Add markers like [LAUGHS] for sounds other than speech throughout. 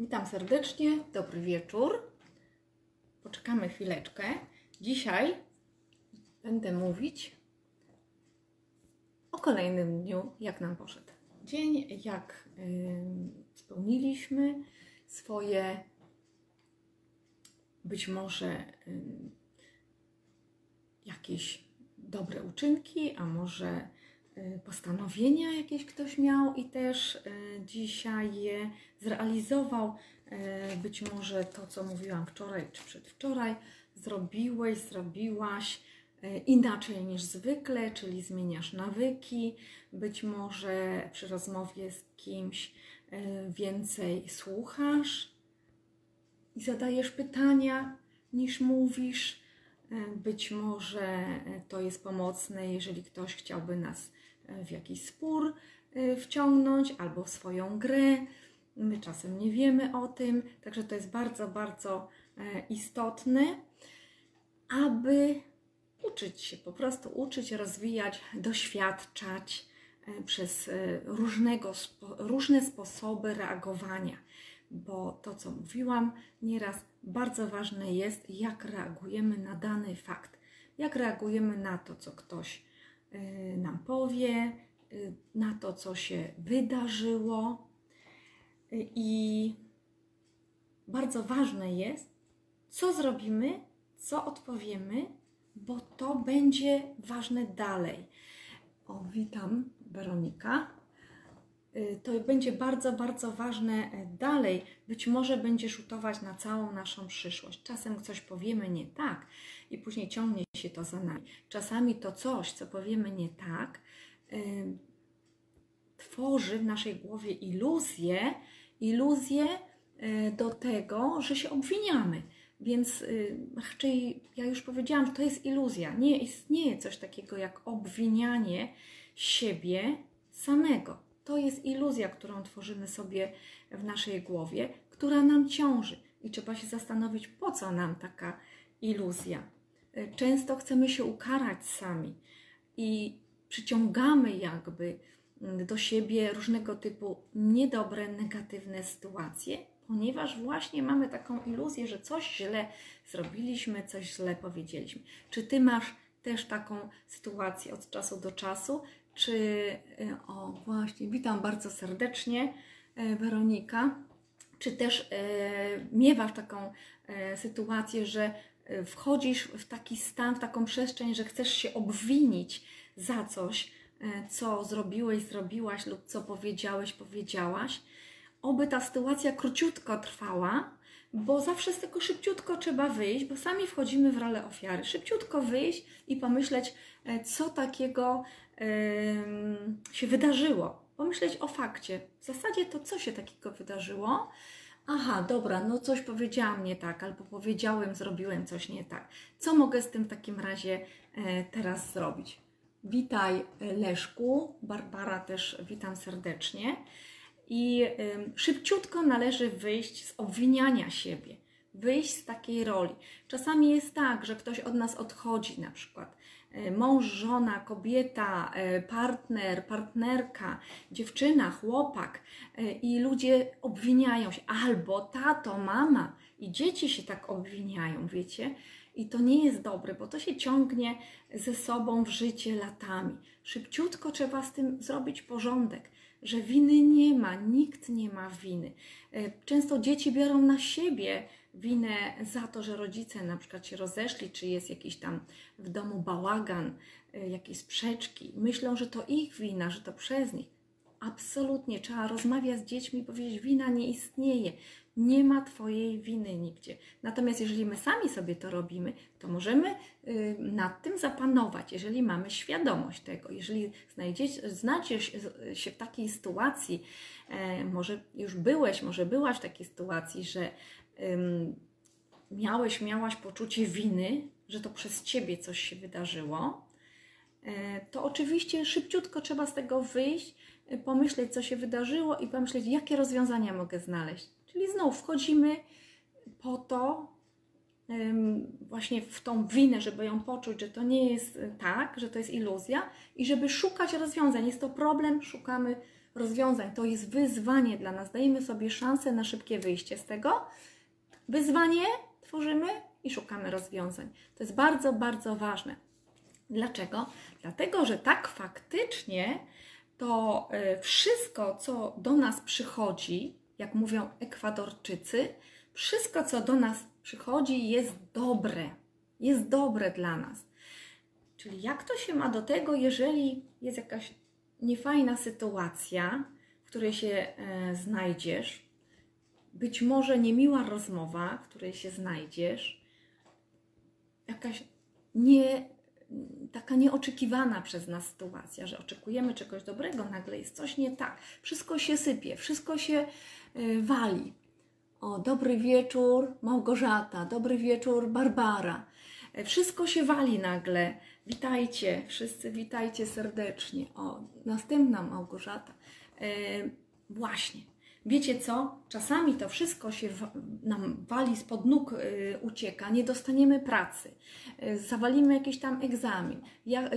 Witam serdecznie, dobry wieczór. Poczekamy chwileczkę. Dzisiaj będę mówić o kolejnym dniu, jak nam poszedł. Dzień, jak spełniliśmy swoje być może jakieś dobre uczynki, a może postanowienia jakieś ktoś miał i też y, dzisiaj je zrealizował. Y, Być może to, co mówiłam wczoraj czy przedwczoraj, zrobiłeś, zrobiłaś inaczej niż zwykle, czyli zmieniasz nawyki. Być może przy rozmowie z kimś więcej słuchasz i zadajesz pytania niż mówisz. E, Być może e, to jest pomocne, jeżeli ktoś chciałby nas e, w jakiś spór e, wciągnąć albo w swoją grę. My czasem nie wiemy o tym, także to jest bardzo, bardzo e, istotne, aby uczyć się, po prostu uczyć, rozwijać, doświadczać e, przez e, różnego, różne sposoby reagowania bo to, co mówiłam nieraz, bardzo ważne jest, jak reagujemy na dany fakt, jak reagujemy na to, co ktoś y, nam powie, y, na to, co się wydarzyło. Y, I bardzo ważne jest, co zrobimy, co odpowiemy, bo to będzie ważne dalej. O, witam, Weronika y, to będzie bardzo, bardzo ważne e, dalej. Być może będzie rzutować na całą naszą przyszłość. Czasem coś powiemy nie tak i później ciągnie się to za nami. Czasami to coś, co powiemy nie tak, y, tworzy w naszej głowie iluzję, iluzję y, do tego, że się obwiniamy. Więc y, raczej ja już powiedziałam, to jest iluzja. Nie istnieje coś takiego jak obwinianie siebie samego. To jest iluzja, którą tworzymy sobie w naszej głowie, która nam ciąży. I trzeba się zastanowić, po co nam taka iluzja. Y, Często chcemy się ukarać sami i przyciągamy jakby mm, do siebie różnego typu niedobre, negatywne sytuacje, ponieważ właśnie mamy taką iluzję, że coś źle zrobiliśmy, coś źle powiedzieliśmy. Czy ty masz też taką sytuację od czasu do czasu? Czy, y, o właśnie, witam bardzo serdecznie, y, Weronika. Czy też y, miewasz taką sytuację, że wchodzisz w taki stan, w taką przestrzeń, że chcesz się obwinić za coś, co zrobiłeś, zrobiłaś lub co powiedziałeś, powiedziałaś? Oby ta sytuacja króciutko trwała, bo zawsze z tego szybciutko trzeba wyjść, bo sami wchodzimy w rolę ofiary. Szybciutko wyjść i pomyśleć, co takiego się wydarzyło. Pomyśleć o fakcie. W zasadzie to, co się takiego wydarzyło. Aha, dobra, no coś powiedziałam nie tak, albo powiedziałem, zrobiłem coś nie tak. Co mogę z tym w takim razie e, teraz zrobić? Witaj e, Leszku, Barbara też witam serdecznie. I szybciutko należy wyjść z obwiniania siebie, wyjść z takiej roli. Czasami jest tak, że ktoś od nas odchodzi, na przykład mąż, żona, kobieta, y, partner, partnerka, dziewczyna, chłopak y, i ludzie obwiniają się, albo tato, mama i dzieci się tak obwiniają, wiecie? I to nie jest dobre, bo to się ciągnie ze sobą w życie latami. Szybciutko trzeba z tym zrobić porządek że winy nie ma, nikt nie ma winy. E, Często dzieci biorą na siebie winę za to, że rodzice na przykład się rozeszli, czy jest jakiś tam w domu bałagan, e, jakieś sprzeczki. Myślą, że to ich wina, że to przez nich. Absolutnie trzeba rozmawiać z dziećmi i powiedzieć, wina nie istnieje. Nie ma Twojej winy nigdzie. Natomiast jeżeli my sami sobie to robimy, to możemy y, nad tym zapanować, jeżeli mamy świadomość tego. Jeżeli znajdziecie, znacie się w takiej sytuacji, e, może już byłeś, może byłaś w takiej sytuacji, że miałeś, miałaś poczucie winy, że to przez Ciebie coś się wydarzyło, e, to oczywiście szybciutko trzeba z tego wyjść, e, pomyśleć, co się wydarzyło i pomyśleć, jakie rozwiązania mogę znaleźć. Czyli znów wchodzimy po to, właśnie w tą winę, żeby ją poczuć, że to nie jest e, tak, że to jest iluzja i żeby szukać rozwiązań. Jest to problem, szukamy rozwiązań. To jest wyzwanie dla nas. Dajemy sobie szansę na szybkie wyjście z tego. Wyzwanie tworzymy i szukamy rozwiązań. To jest bardzo, bardzo ważne. Dlaczego? Dlatego, że tak faktycznie to e, wszystko, co do nas przychodzi, jak mówią Ekwadorczycy, wszystko, co do nas przychodzi, jest dobre. Jest dobre dla nas. Czyli jak to się ma do tego, jeżeli jest jakaś niefajna sytuacja, w której się e, znajdziesz, być może niemiła rozmowa, w której się znajdziesz, jakaś nie, taka nieoczekiwana przez nas sytuacja, że oczekujemy czegoś dobrego, nagle jest coś nie tak, wszystko się sypie, wszystko się y, wali. O, dobry wieczór Małgorzata, dobry wieczór Barbara. E, wszystko się wali nagle. Witajcie, wszyscy witajcie serdecznie. O, następna Małgorzata. E, właśnie. Wiecie co? Czasami to wszystko się nam wali spod nóg, y, ucieka, nie dostaniemy pracy, y, zawalimy jakiś tam egzamin, ja,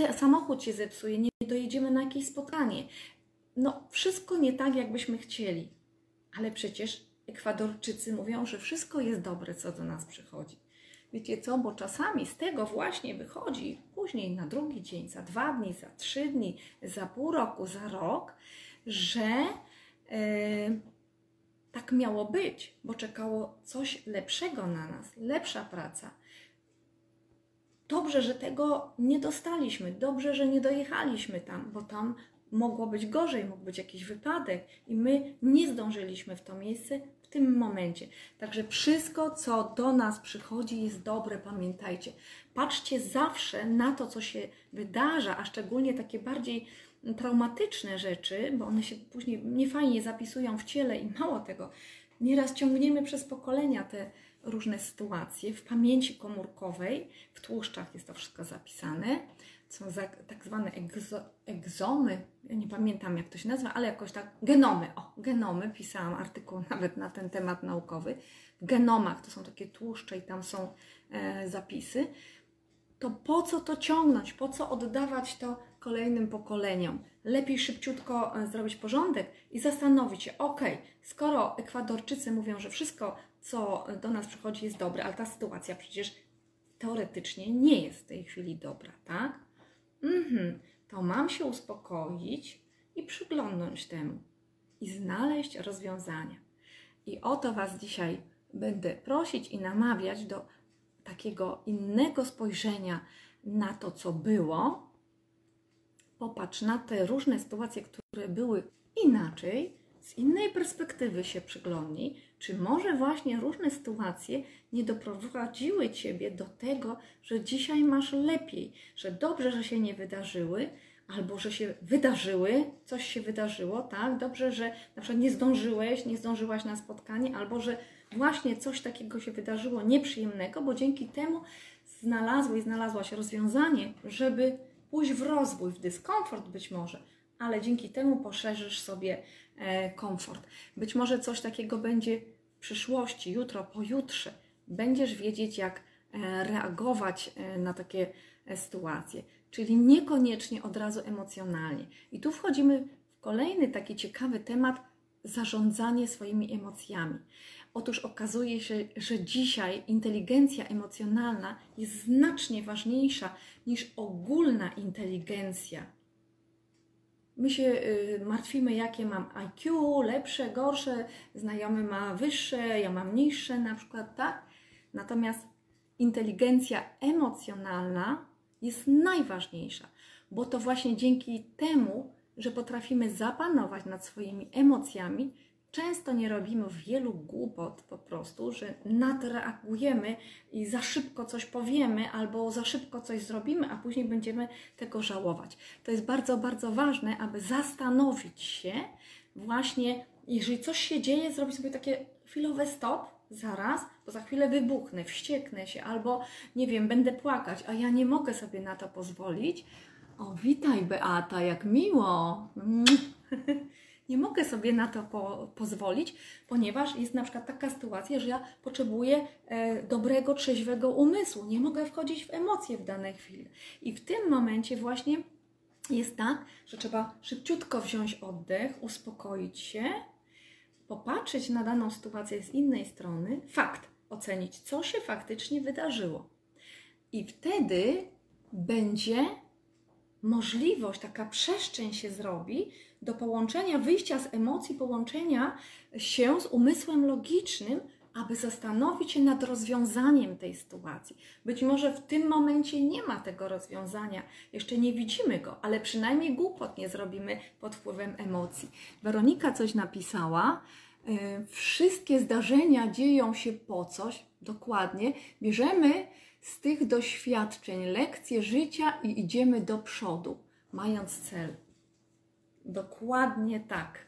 y, samochód się zepsuje, nie dojedziemy na jakieś spotkanie. No, wszystko nie tak, jakbyśmy chcieli. Ale przecież Ekwadorczycy mówią, że wszystko jest dobre, co do nas przychodzi. Wiecie co? Bo czasami z tego właśnie wychodzi później na drugi dzień, za dwa dni, za trzy dni, za pół roku, za rok, że tak miało być, bo czekało coś lepszego na nas, lepsza praca. Dobrze, że tego nie dostaliśmy, dobrze, że nie dojechaliśmy tam, bo tam mogło być gorzej, mógł być jakiś wypadek i my nie zdążyliśmy w to miejsce w tym momencie. Także wszystko, co do nas przychodzi, jest dobre, pamiętajcie. Patrzcie zawsze na to, co się wydarza, a szczególnie takie bardziej traumatyczne rzeczy, bo one się później niefajnie zapisują w ciele i mało tego, nieraz ciągniemy przez pokolenia te różne sytuacje w pamięci komórkowej, w tłuszczach jest to wszystko zapisane. Są tak zwane egzo, egzomy, ja nie pamiętam jak to się nazywa, ale jakoś tak, genomy, o, genomy, pisałam artykuł [LAUGHS] nawet na ten temat naukowy. W genomach to są takie tłuszcze i tam są e, zapisy. To po co to ciągnąć, po co oddawać to kolejnym pokoleniom. Lepiej szybciutko e, zrobić porządek i zastanowić się, ok, skoro Ekwadorczycy mówią, że wszystko, co do nas przychodzi, jest dobre, ale ta sytuacja przecież teoretycznie nie jest w tej chwili dobra, tak? Mhm, to mam się uspokoić i przyglądnąć temu i znaleźć rozwiązania. I o to Was dzisiaj będę prosić i namawiać do takiego innego spojrzenia na to, co było, popatrz na te różne sytuacje, które były inaczej, z innej perspektywy się przyglądnij, czy może właśnie różne sytuacje nie doprowadziły Ciebie do tego, że dzisiaj masz lepiej, że dobrze, że się nie wydarzyły, albo że się wydarzyły, coś się wydarzyło, tak? Dobrze, że na przykład nie zdążyłeś, nie zdążyłaś na spotkanie, albo że właśnie coś takiego się wydarzyło nieprzyjemnego, bo dzięki temu znalazłeś, znalazłaś rozwiązanie, żeby pójść w rozwój, w dyskomfort być może, ale dzięki temu poszerzysz sobie e, komfort. Być może coś takiego będzie w przyszłości, jutro, pojutrze. Będziesz wiedzieć, jak e, reagować e, na takie sytuacje, czyli niekoniecznie od razu emocjonalnie. I tu wchodzimy w kolejny taki ciekawy temat zarządzanie swoimi emocjami. Otóż okazuje się, że dzisiaj inteligencja emocjonalna jest znacznie ważniejsza niż ogólna inteligencja. My się y, martwimy, jakie mam IQ, lepsze, gorsze, znajomy ma wyższe, ja mam niższe, na przykład, tak? Natomiast inteligencja emocjonalna jest najważniejsza, bo to właśnie dzięki temu, że potrafimy zapanować nad swoimi emocjami, często nie robimy wielu głupot po prostu, że nadreagujemy i za szybko coś powiemy albo za szybko coś zrobimy, a później będziemy tego żałować. To jest bardzo, bardzo ważne, aby zastanowić się właśnie, jeżeli coś się dzieje, zrobić sobie takie chwilowe stop, zaraz, bo za chwilę wybuchnę, wścieknę się albo nie wiem, będę płakać, a ja nie mogę sobie na to pozwolić. O, witaj Beata, jak miło. [LAUGHS] nie mogę sobie na to po, pozwolić, ponieważ jest na przykład taka sytuacja, że ja potrzebuję e, dobrego, trzeźwego umysłu. Nie mogę wchodzić w emocje w danej chwili. I w tym momencie właśnie jest tak, że trzeba szybciutko wziąć oddech, uspokoić się, popatrzeć na daną sytuację z innej strony, fakt, ocenić, co się faktycznie wydarzyło. I wtedy będzie możliwość, taka przestrzeń się zrobi do połączenia, wyjścia z emocji, połączenia się z umysłem logicznym, aby zastanowić się nad rozwiązaniem tej sytuacji. Być może w tym momencie nie ma tego rozwiązania, jeszcze nie widzimy go, ale przynajmniej głupot nie zrobimy pod wpływem emocji. Weronika coś napisała. Yy, wszystkie zdarzenia dzieją się po coś, dokładnie. Bierzemy z tych doświadczeń lekcje życia i idziemy do przodu, mając cel. Dokładnie tak.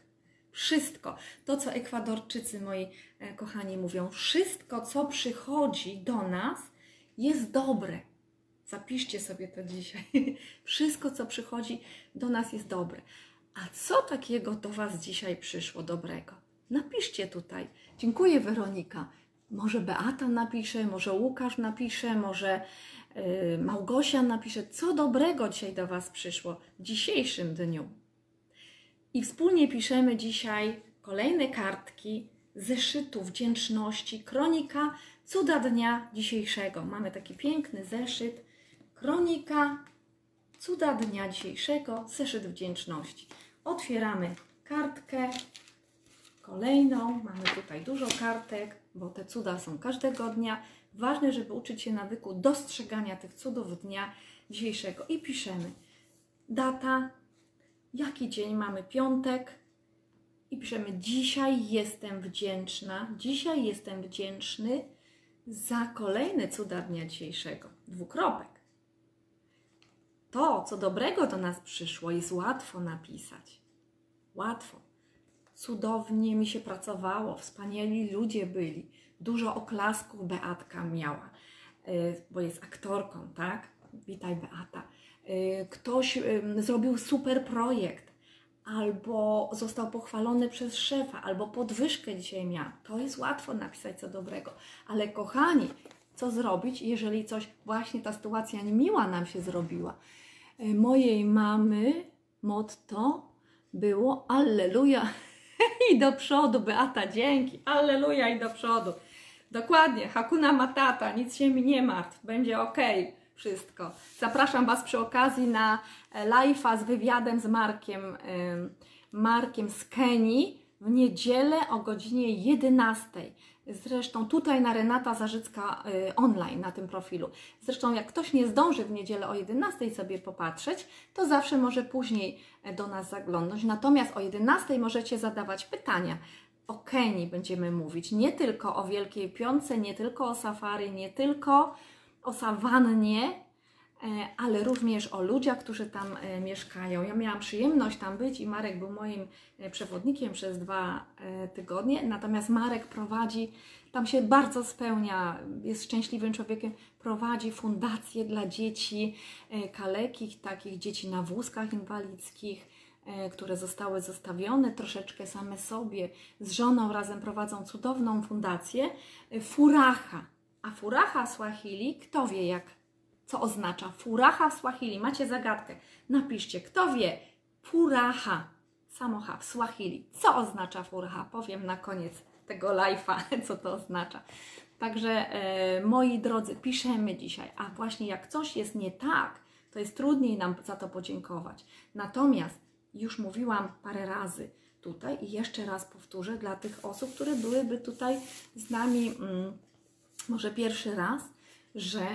Wszystko, to co Ekwadorczycy, moi e, kochani, mówią, wszystko, co przychodzi do nas, jest dobre. Zapiszcie sobie to dzisiaj. [LAUGHS] Wszystko, co przychodzi do nas, jest dobre. A co takiego do Was dzisiaj przyszło dobrego? Napiszcie tutaj. Dziękuję, Weronika. Może Beata napisze, może Łukasz napisze, może yy, Małgosia napisze, co dobrego dzisiaj do Was przyszło w dzisiejszym dniu. I wspólnie piszemy dzisiaj kolejne kartki zeszytu wdzięczności, kronika cuda dnia dzisiejszego. Mamy taki piękny zeszyt, kronika cuda dnia dzisiejszego, zeszyt wdzięczności. Otwieramy kartkę, kolejną. Mamy tutaj dużo kartek, bo te cuda są każdego dnia. Ważne, żeby uczyć się nawyku dostrzegania tych cudów dnia dzisiejszego. I piszemy data, jaki dzień mamy piątek i piszemy dzisiaj jestem wdzięczna, dzisiaj jestem wdzięczny za kolejne cuda dnia dzisiejszego. Dwukropek. To, co dobrego do nas przyszło, jest łatwo napisać. Łatwo. Cudownie mi się pracowało, wspaniali ludzie byli. Dużo oklasków Beatka miała, y, bo jest aktorką, tak? Witaj Beata Y, ktoś zrobił super projekt, albo został pochwalony przez szefa, albo podwyżkę dzisiaj miał. To jest łatwo napisać co dobrego. Ale kochani, co zrobić, jeżeli coś, właśnie ta sytuacja niemiła nam się zrobiła? Y, mojej mamy motto było Alleluja [LAUGHS] i do przodu, Beata, dzięki, Alleluja i do przodu. Dokładnie, Hakuna Matata, nic się mi nie martw, będzie ok wszystko. Zapraszam Was przy okazji na live'a z wywiadem z Markiem, Markiem z Kenii w niedzielę o godzinie 11. Zresztą tutaj na Renata Zarzycka e, online na tym profilu. Zresztą jak ktoś nie zdąży w niedzielę o 11 sobie popatrzeć, to zawsze może później e, do nas zaglądnąć. Natomiast o 11 możecie zadawać pytania. O Kenii będziemy mówić, nie tylko o Wielkiej Piątce, nie tylko o safari, nie tylko o sawannie, ale również o ludziach, którzy tam e, mieszkają. Ja miałam przyjemność tam być i Marek był moim e, przewodnikiem przez dwa tygodnie, natomiast Marek prowadzi, tam się bardzo spełnia, jest szczęśliwym człowiekiem, prowadzi fundację dla dzieci kalekich, takich dzieci na wózkach inwalidzkich, które zostały zostawione troszeczkę same sobie. Z żoną razem prowadzą cudowną fundację Furacha a furaha Swahili, kto wie jak, co oznacza furaha Swahili? Macie zagadkę. Napiszcie, kto wie furaha, samocha w Swahili. Co oznacza furaha? Powiem na koniec tego live'a, [LAUGHS] co to oznacza. Także e, moi drodzy, piszemy dzisiaj, a właśnie jak coś jest nie tak, to jest trudniej nam za to podziękować. Natomiast już mówiłam parę razy tutaj i jeszcze raz powtórzę dla tych osób, które byłyby tutaj z nami. Mm, może pierwszy raz, że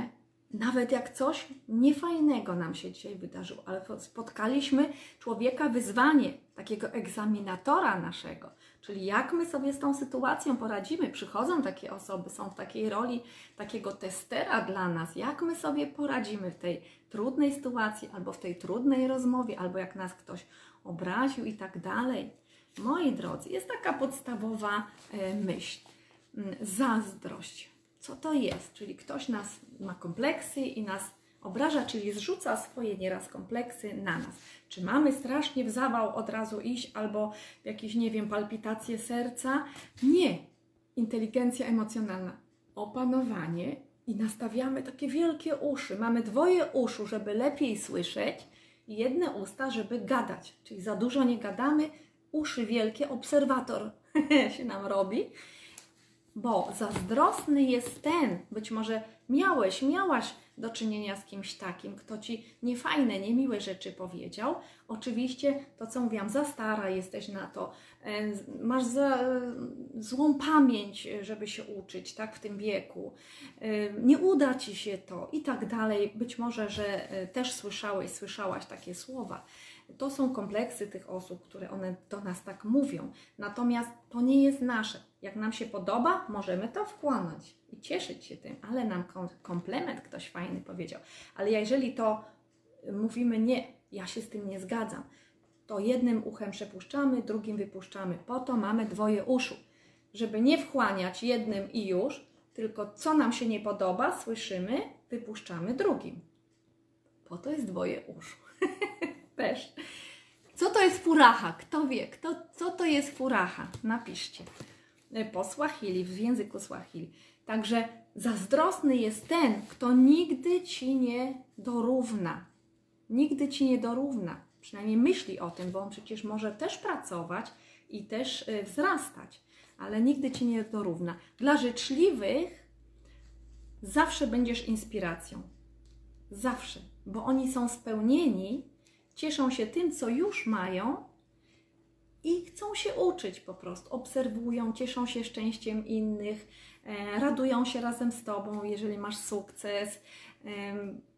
nawet jak coś niefajnego nam się dzisiaj wydarzyło, ale spotkaliśmy człowieka wyzwanie, takiego egzaminatora naszego, czyli jak my sobie z tą sytuacją poradzimy. Przychodzą takie osoby, są w takiej roli takiego testera dla nas, jak my sobie poradzimy w tej trudnej sytuacji, albo w tej trudnej rozmowie, albo jak nas ktoś obraził i tak dalej. Moi drodzy, jest taka podstawowa e, myśl. Mm, zazdrość co to jest. Czyli ktoś nas ma kompleksy i nas obraża, czyli zrzuca swoje nieraz kompleksy na nas. Czy mamy strasznie w zawał od razu iść albo jakieś, nie wiem, palpitacje serca? Nie. Inteligencja emocjonalna, opanowanie i nastawiamy takie wielkie uszy. Mamy dwoje uszu, żeby lepiej słyszeć jedne usta, żeby gadać. Czyli za dużo nie gadamy, uszy wielkie, obserwator [LAUGHS] się nam robi. Bo zazdrosny jest ten, być może miałeś, miałaś do czynienia z kimś takim, kto ci niefajne, niemiłe rzeczy powiedział. Oczywiście to, co mówiłam, za stara jesteś na to, e, masz za, złą pamięć, żeby się uczyć, tak, w tym wieku, e, nie uda ci się to i tak dalej. Być może, że e, też słyszałeś, słyszałaś takie słowa. To są kompleksy tych osób, które one do nas tak mówią. Natomiast to nie jest nasze. Jak nam się podoba, możemy to wchłonąć i cieszyć się tym, ale nam komplement ktoś fajny powiedział. Ale jeżeli to mówimy nie, ja się z tym nie zgadzam, to jednym uchem przepuszczamy, drugim wypuszczamy. Po to mamy dwoje uszu, żeby nie wchłaniać jednym i już, tylko co nam się nie podoba, słyszymy, wypuszczamy drugim. Po to jest dwoje uszu. [LAUGHS] Też. Co to jest furaha? Kto wie? Kto, co to jest furaha? Napiszcie. Po Swahili, w języku Swahili. Także zazdrosny jest ten, kto nigdy ci nie dorówna. Nigdy ci nie dorówna. Przynajmniej myśli o tym, bo on przecież może też pracować i też y, wzrastać, ale nigdy ci nie dorówna. Dla życzliwych zawsze będziesz inspiracją. Zawsze, bo oni są spełnieni, cieszą się tym, co już mają i chcą się uczyć po prostu. Obserwują, cieszą się szczęściem innych, e, radują się razem z Tobą, jeżeli masz sukces,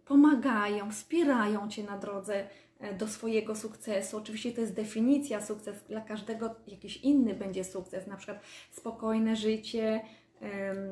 pomagają, wspierają Cię na drodze e, do swojego sukcesu. Oczywiście to jest definicja sukces, dla każdego jakiś inny będzie sukces, na przykład spokojne życie,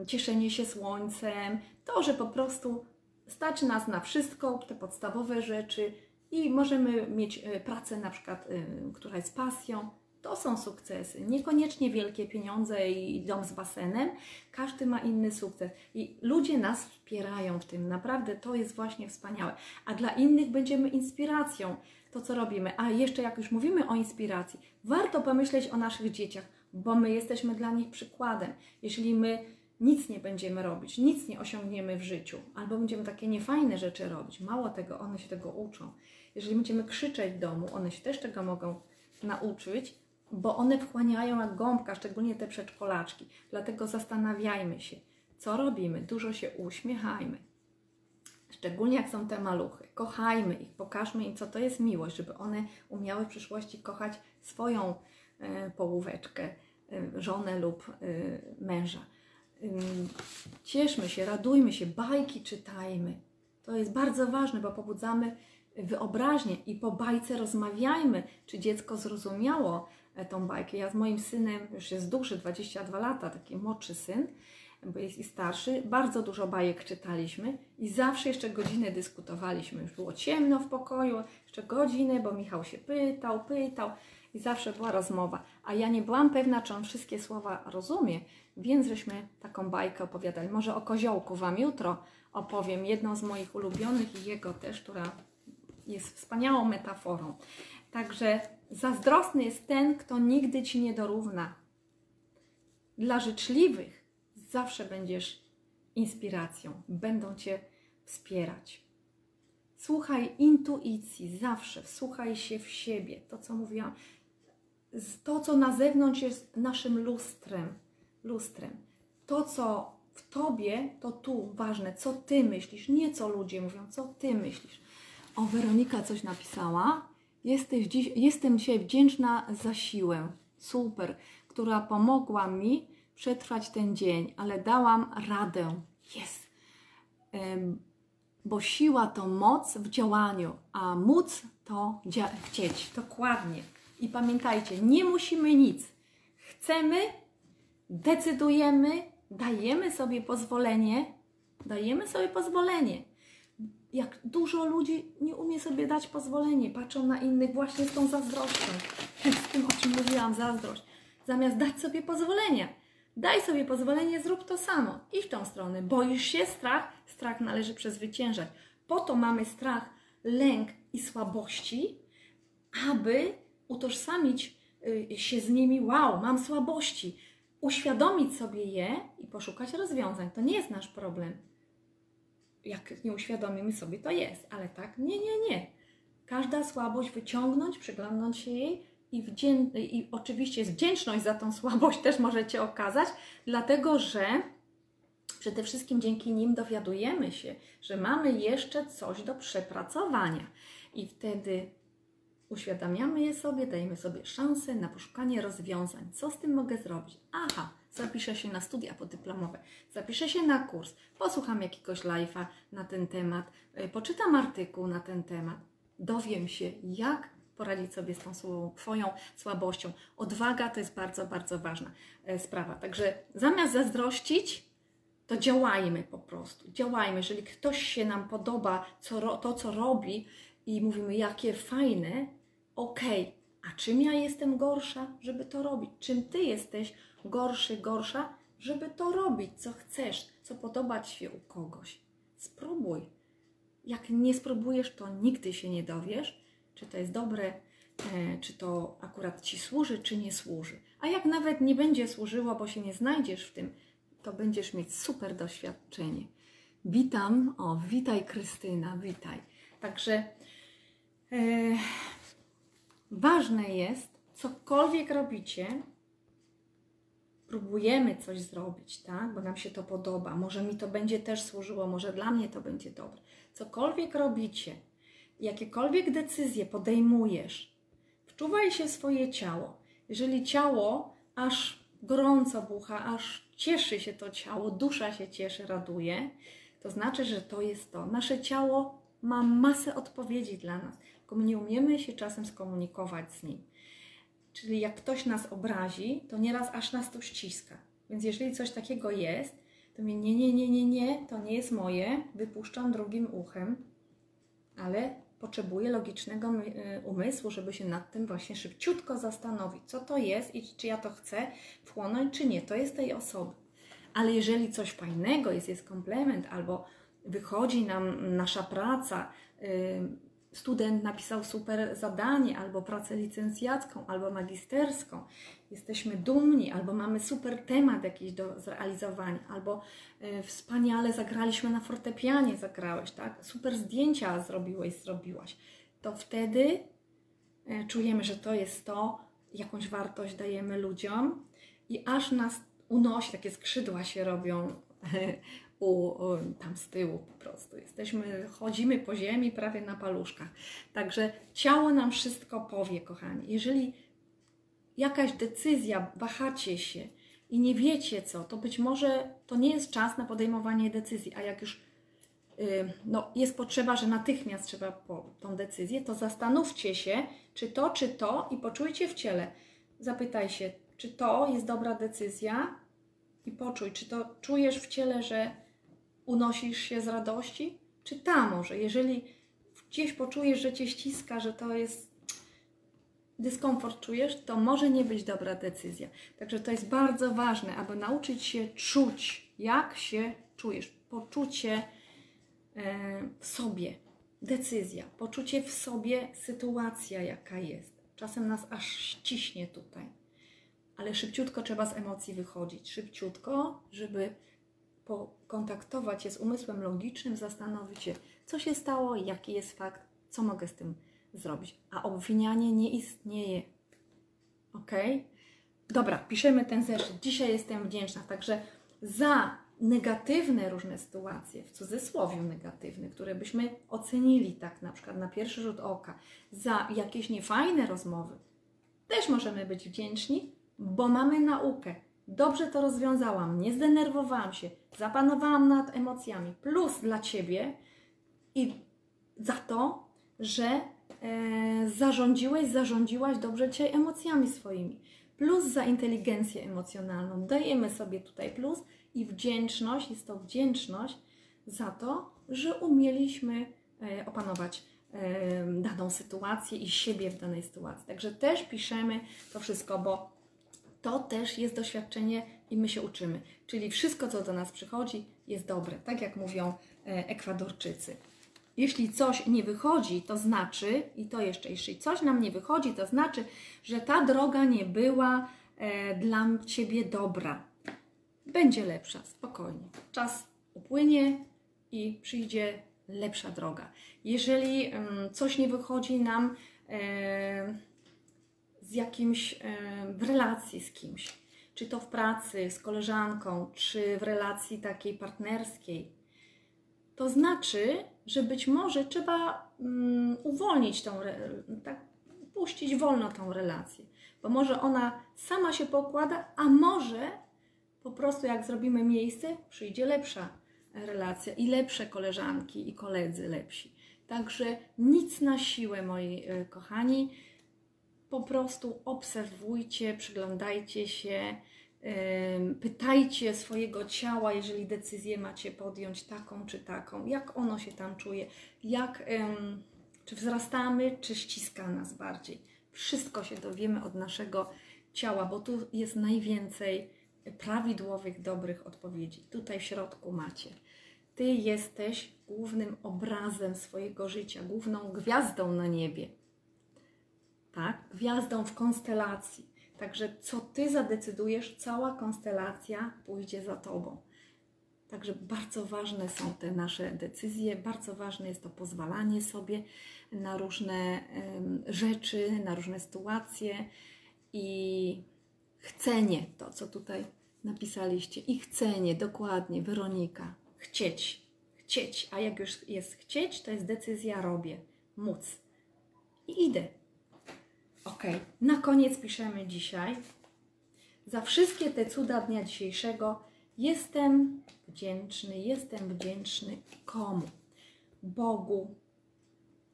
cieszenie się słońcem, to, że po prostu stać nas na wszystko, te podstawowe rzeczy i możemy mieć e, pracę na przykład, która jest pasją, to są sukcesy. Niekoniecznie wielkie pieniądze i dom z basenem. Każdy ma inny sukces. I ludzie nas wspierają w tym. Naprawdę to jest właśnie wspaniałe. A dla innych będziemy inspiracją. To, co robimy. A jeszcze jak już mówimy o inspiracji, warto pomyśleć o naszych dzieciach, bo my jesteśmy dla nich przykładem. Jeśli my nic nie będziemy robić, nic nie osiągniemy w życiu, albo będziemy takie niefajne rzeczy robić, mało tego, one się tego uczą. Jeżeli będziemy krzyczeć w domu, one się też tego mogą nauczyć, bo one wchłaniają jak gąbka, szczególnie te przedszkolaczki. Dlatego zastanawiajmy się, co robimy. Dużo się uśmiechajmy. Szczególnie jak są te maluchy. Kochajmy ich, pokażmy im, co to jest miłość, żeby one umiały w przyszłości kochać swoją e, połóweczkę, e, żonę lub e, męża. Cieszmy się, radujmy się, bajki czytajmy. To jest bardzo ważne, bo pobudzamy wyobraźnię i po bajce rozmawiajmy, czy dziecko zrozumiało tą bajkę. Ja z moim synem, już jest duży, 22 lata, taki młodszy syn, bo jest i starszy, bardzo dużo bajek czytaliśmy i zawsze jeszcze godzinę dyskutowaliśmy. Już było ciemno w pokoju, jeszcze godzinę, bo Michał się pytał, pytał i zawsze była rozmowa. A ja nie byłam pewna, czy on wszystkie słowa rozumie, więc żeśmy taką bajkę opowiadali. Może o koziołku Wam jutro opowiem, jedną z moich ulubionych i jego też, która jest wspaniałą metaforą. Także Zazdrosny jest ten, kto nigdy ci nie dorówna. Dla życzliwych zawsze będziesz inspiracją, będą cię wspierać. Słuchaj intuicji, zawsze wsłuchaj się w siebie. To, co mówiłam, to, co na zewnątrz jest naszym lustrem. lustrem. To, co w tobie, to tu ważne, co ty myślisz, nie co ludzie mówią, co ty myślisz. O, Weronika coś napisała. Jesteś dziś, jestem dzisiaj wdzięczna za siłę, super, która pomogła mi przetrwać ten dzień, ale dałam radę. Jest. Bo siła to moc w działaniu, a móc to chcieć. Dokładnie. I pamiętajcie, nie musimy nic. Chcemy, decydujemy, dajemy sobie pozwolenie, dajemy sobie pozwolenie jak dużo ludzi nie umie sobie dać pozwolenie, patrzą na innych właśnie z tą zazdrością, [LAUGHS] z tym, o czym mówiłam, zazdrość. Zamiast dać sobie pozwolenie, daj sobie pozwolenie, zrób to samo, idź w tą stronę. Boisz się strach? Strach należy przezwyciężać. Po to mamy strach, lęk i słabości, aby utożsamić y, się z nimi. Wow, mam słabości. Uświadomić sobie je i poszukać rozwiązań. To nie jest nasz problem jak nie uświadomimy sobie, to jest, ale tak, nie, nie, nie. Każda słabość wyciągnąć, przyglądnąć się jej i, wdzię- i oczywiście jest wdzięczność za tą słabość też możecie okazać, dlatego że przede wszystkim dzięki nim dowiadujemy się, że mamy jeszcze coś do przepracowania i wtedy uświadamiamy je sobie, dajemy sobie szansę na poszukanie rozwiązań. Co z tym mogę zrobić? Aha, zapiszę się na studia podyplomowe, zapiszę się na kurs, posłucham jakiegoś live'a na ten temat, y, poczytam artykuł na ten temat, dowiem się, jak poradzić sobie z tą Twoją słabością. Odwaga to jest bardzo, bardzo ważna e, sprawa. Także zamiast zazdrościć, to działajmy po prostu. Działajmy. Jeżeli ktoś się nam podoba, co, to co robi i mówimy, jakie fajne, okej, a czym ja jestem gorsza, żeby to robić? Czym ty jesteś gorszy, gorsza, żeby to robić, co chcesz, co podobać się u kogoś? Spróbuj. Jak nie spróbujesz, to nigdy się nie dowiesz, czy to jest dobre, e, czy to akurat ci służy, czy nie służy. A jak nawet nie będzie służyło, bo się nie znajdziesz w tym, to będziesz mieć super doświadczenie. Witam, o, witaj Krystyna, witaj. Także e, ważne jest, cokolwiek robicie, próbujemy coś zrobić, tak? Bo nam się to podoba. Może mi to będzie też służyło, może dla mnie to będzie dobre. Cokolwiek robicie, jakiekolwiek decyzje podejmujesz, wczuwaj się w swoje ciało. Jeżeli ciało aż gorąco bucha, aż cieszy się to ciało, dusza się cieszy, raduje, to znaczy, że to jest to. Nasze ciało ma masę odpowiedzi dla nas, tylko my nie umiemy się czasem skomunikować z nim. Czyli jak ktoś nas obrazi, to nieraz aż nas to ściska. Więc jeżeli coś takiego jest, to mi nie, nie, nie, nie, nie, to nie jest moje, wypuszczam drugim uchem, ale potrzebuję logicznego y, umysłu, żeby się nad tym właśnie szybciutko zastanowić, co to jest i czy ja to chcę wchłonąć, czy nie. To jest tej osoby. Ale jeżeli coś fajnego jest, jest komplement, albo wychodzi nam nasza praca, y, student napisał super zadanie, albo pracę licencjacką, albo magisterską, jesteśmy dumni, albo mamy super temat jakiś do zrealizowania, albo y, wspaniale zagraliśmy na fortepianie, zagrałeś, tak? Super zdjęcia zrobiłeś, zrobiłaś, to wtedy y, czujemy, że to jest to, jakąś wartość dajemy ludziom i aż nas unosi, takie skrzydła się robią [LAUGHS] u, tam z tyłu po prostu. Jesteśmy, chodzimy po ziemi prawie na paluszkach. Także ciało nam wszystko powie, kochani. Jeżeli jakaś decyzja, wahacie się i nie wiecie co, to być może to nie jest czas na podejmowanie decyzji, a jak już y, no, jest potrzeba, że natychmiast trzeba po tą decyzję, to zastanówcie się, czy to, czy to i poczujcie w ciele. Zapytaj się, czy to jest dobra decyzja i poczuj, czy to czujesz w ciele, że unosisz się z radości, czy ta może. Jeżeli gdzieś poczujesz, że cię ściska, że to jest dyskomfort czujesz, to może nie być dobra decyzja. Także to jest bardzo ważne, aby nauczyć się czuć, jak się czujesz. Poczucie e, w sobie, decyzja, poczucie w sobie, sytuacja, jaka jest. Czasem nas aż ściśnie tutaj, ale szybciutko trzeba z emocji wychodzić. Szybciutko, żeby pokontaktować się z umysłem logicznym, zastanowić się, co się stało, jaki jest fakt, co mogę z tym zrobić. A obwinianie nie istnieje. Ok? Dobra, piszemy ten zeszyt. Dzisiaj jestem wdzięczna. Także za negatywne różne sytuacje, w cudzysłowie negatywne, które byśmy ocenili tak na przykład na pierwszy rzut oka, za jakieś niefajne rozmowy, też możemy być wdzięczni, bo mamy naukę. Dobrze to rozwiązałam, nie zdenerwowałam się, zapanowałam nad emocjami. Plus dla Ciebie i za to, że e, zarządziłeś, zarządziłaś dobrze dzisiaj emocjami swoimi. Plus za inteligencję emocjonalną. Dajemy sobie tutaj plus i wdzięczność, jest to wdzięczność za to, że umieliśmy e, opanować e, daną sytuację i siebie w danej sytuacji. Także też piszemy to wszystko, bo to też jest doświadczenie i my się uczymy. Czyli wszystko, co do nas przychodzi, jest dobre, tak jak mówią e, Ekwadorczycy. Jeśli coś nie wychodzi, to znaczy, i to jeszcze, jeśli coś nam nie wychodzi, to znaczy, że ta droga nie była e, dla Ciebie dobra. Będzie lepsza, spokojnie. Czas upłynie i przyjdzie lepsza droga. Jeżeli em, coś nie wychodzi nam e, z jakimś e, w relacji z kimś, czy to w pracy, z koleżanką, czy w relacji takiej partnerskiej, to znaczy, że być może trzeba mm, uwolnić tą, tak, puścić wolno tą relację, bo może ona sama się pokłada, a może po prostu jak zrobimy miejsce, przyjdzie lepsza relacja i lepsze koleżanki i koledzy lepsi. Także nic na siłę, moi e, kochani. Po prostu obserwujcie, przyglądajcie się, pytajcie swojego ciała, jeżeli decyzję macie podjąć taką czy taką, jak ono się tam czuje, jak, czy wzrastamy, czy ściska nas bardziej. Wszystko się dowiemy od naszego ciała, bo tu jest najwięcej prawidłowych, dobrych odpowiedzi. Tutaj w środku macie. Ty jesteś głównym obrazem swojego życia, główną gwiazdą na niebie. Tak? Gwiazdą w konstelacji. Także co ty zadecydujesz, cała konstelacja pójdzie za tobą. Także bardzo ważne są te nasze decyzje, bardzo ważne jest to pozwalanie sobie na różne rzeczy, na różne sytuacje i chcenie, to co tutaj napisaliście, i chcenie, dokładnie, Weronika, chcieć, chcieć, a jak już jest chcieć, to jest decyzja robię, móc i idę. Ok, na koniec piszemy dzisiaj. Za wszystkie te cuda dnia dzisiejszego jestem wdzięczny, jestem wdzięczny komu? Bogu,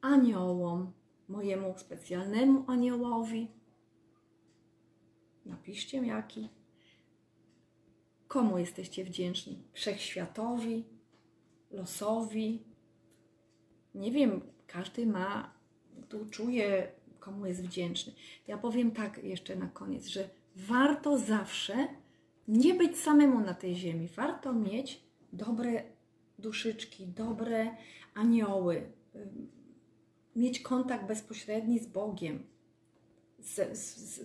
aniołom, mojemu specjalnemu aniołowi. Napiszcie jaki. Komu jesteście wdzięczni? Wszechświatowi, losowi. Nie wiem, każdy ma, tu czuje, komu jest wdzięczny. Ja powiem tak jeszcze na koniec, że warto zawsze nie być samemu na tej ziemi. Warto mieć dobre duszyczki, dobre anioły, ym, mieć kontakt bezpośredni z Bogiem, ze, z,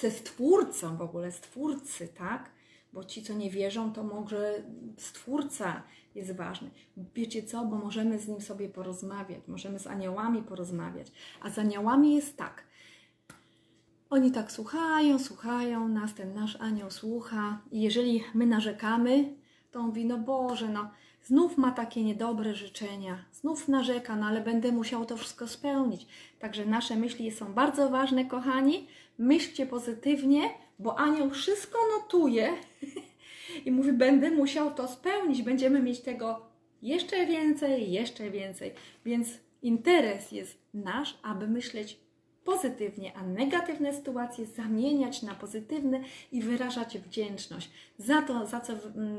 ze Stwórcą w ogóle, Stwórcy, tak? Bo ci, co nie wierzą, to może Stwórca jest ważny. Wiecie co? Bo możemy z Nim sobie porozmawiać, możemy z aniołami porozmawiać. A z aniołami jest tak. Oni tak słuchają, słuchają nas, ten nasz anioł słucha i jeżeli my narzekamy, to on mówi, no Boże, no znów ma takie niedobre życzenia, znów narzeka, no ale będę musiał to wszystko spełnić. Także nasze myśli są bardzo ważne, kochani. Myślcie pozytywnie, bo anioł wszystko notuje [LAUGHS] i mówi, będę musiał to spełnić, będziemy mieć tego jeszcze więcej, jeszcze więcej. Więc interes jest nasz, aby myśleć pozytywnie, a negatywne sytuacje zamieniać na pozytywne i wyrażać wdzięczność. Za to, za co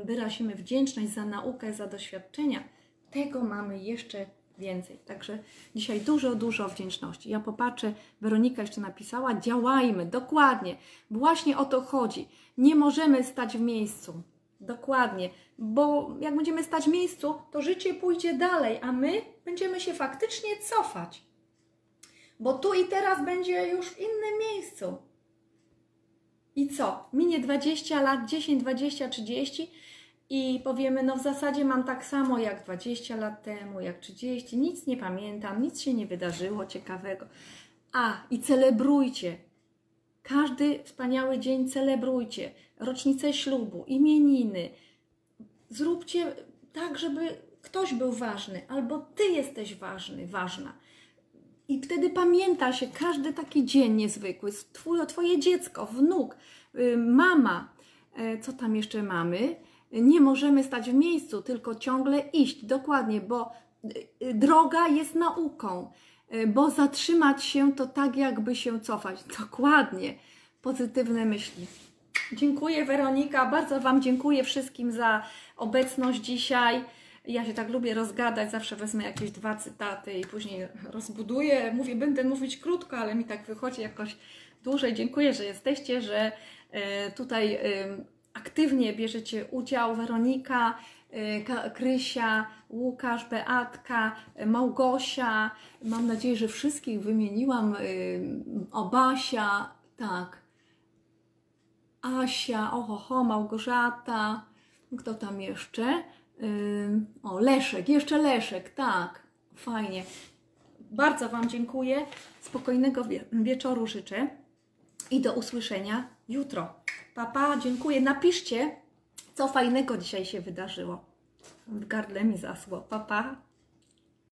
wyrazimy wdzięczność, za naukę, za doświadczenia, tego mamy jeszcze więcej. Także dzisiaj dużo, dużo wdzięczności. Ja popatrzę, Weronika jeszcze napisała, działajmy, dokładnie. Właśnie o to chodzi. Nie możemy stać w miejscu. Dokładnie, bo jak będziemy stać w miejscu, to życie pójdzie dalej, a my będziemy się faktycznie cofać. Bo tu i teraz będzie już w innym miejscu. I co? Minie 20 lat, 10, 20, 30 i powiemy, no w zasadzie mam tak samo jak 20 lat temu, jak 30, nic nie pamiętam, nic się nie wydarzyło ciekawego. A, i celebrujcie. Każdy wspaniały dzień celebrujcie. Rocznicę ślubu, imieniny. Zróbcie tak, żeby ktoś był ważny, albo ty jesteś ważny, ważna. I wtedy pamięta się każdy taki dzień niezwykły. Twój, twoje dziecko, wnuk, y, mama, e, co tam jeszcze mamy? Nie możemy stać w miejscu, tylko ciągle iść. Dokładnie, bo y, y, droga jest nauką, y, bo zatrzymać się to tak, jakby się cofać. [LAUGHS] Dokładnie. Pozytywne myśli. Dziękuję Weronika, bardzo Wam dziękuję wszystkim za obecność dzisiaj. Ja się tak lubię rozgadać, zawsze wezmę jakieś dwa cytaty i później rozbuduję. Mówię, będę mówić krótko, ale mi tak wychodzi jakoś dłużej. Dziękuję, że jesteście, że tutaj aktywnie bierzecie udział. Weronika, Ka- Krysia, Łukasz, Beatka, Małgosia. Mam nadzieję, że wszystkich wymieniłam. e, O Basia, tak. Asia, ohoho, Małgorzata, kto tam jeszcze? Ym, o, Leszek, jeszcze Leszek, tak. Fajnie. Bardzo Wam dziękuję. Spokojnego wie- wieczoru życzę i do usłyszenia jutro. Papa, dziękuję. Napiszcie, co fajnego dzisiaj się wydarzyło. W gardle mi zasło. Papa.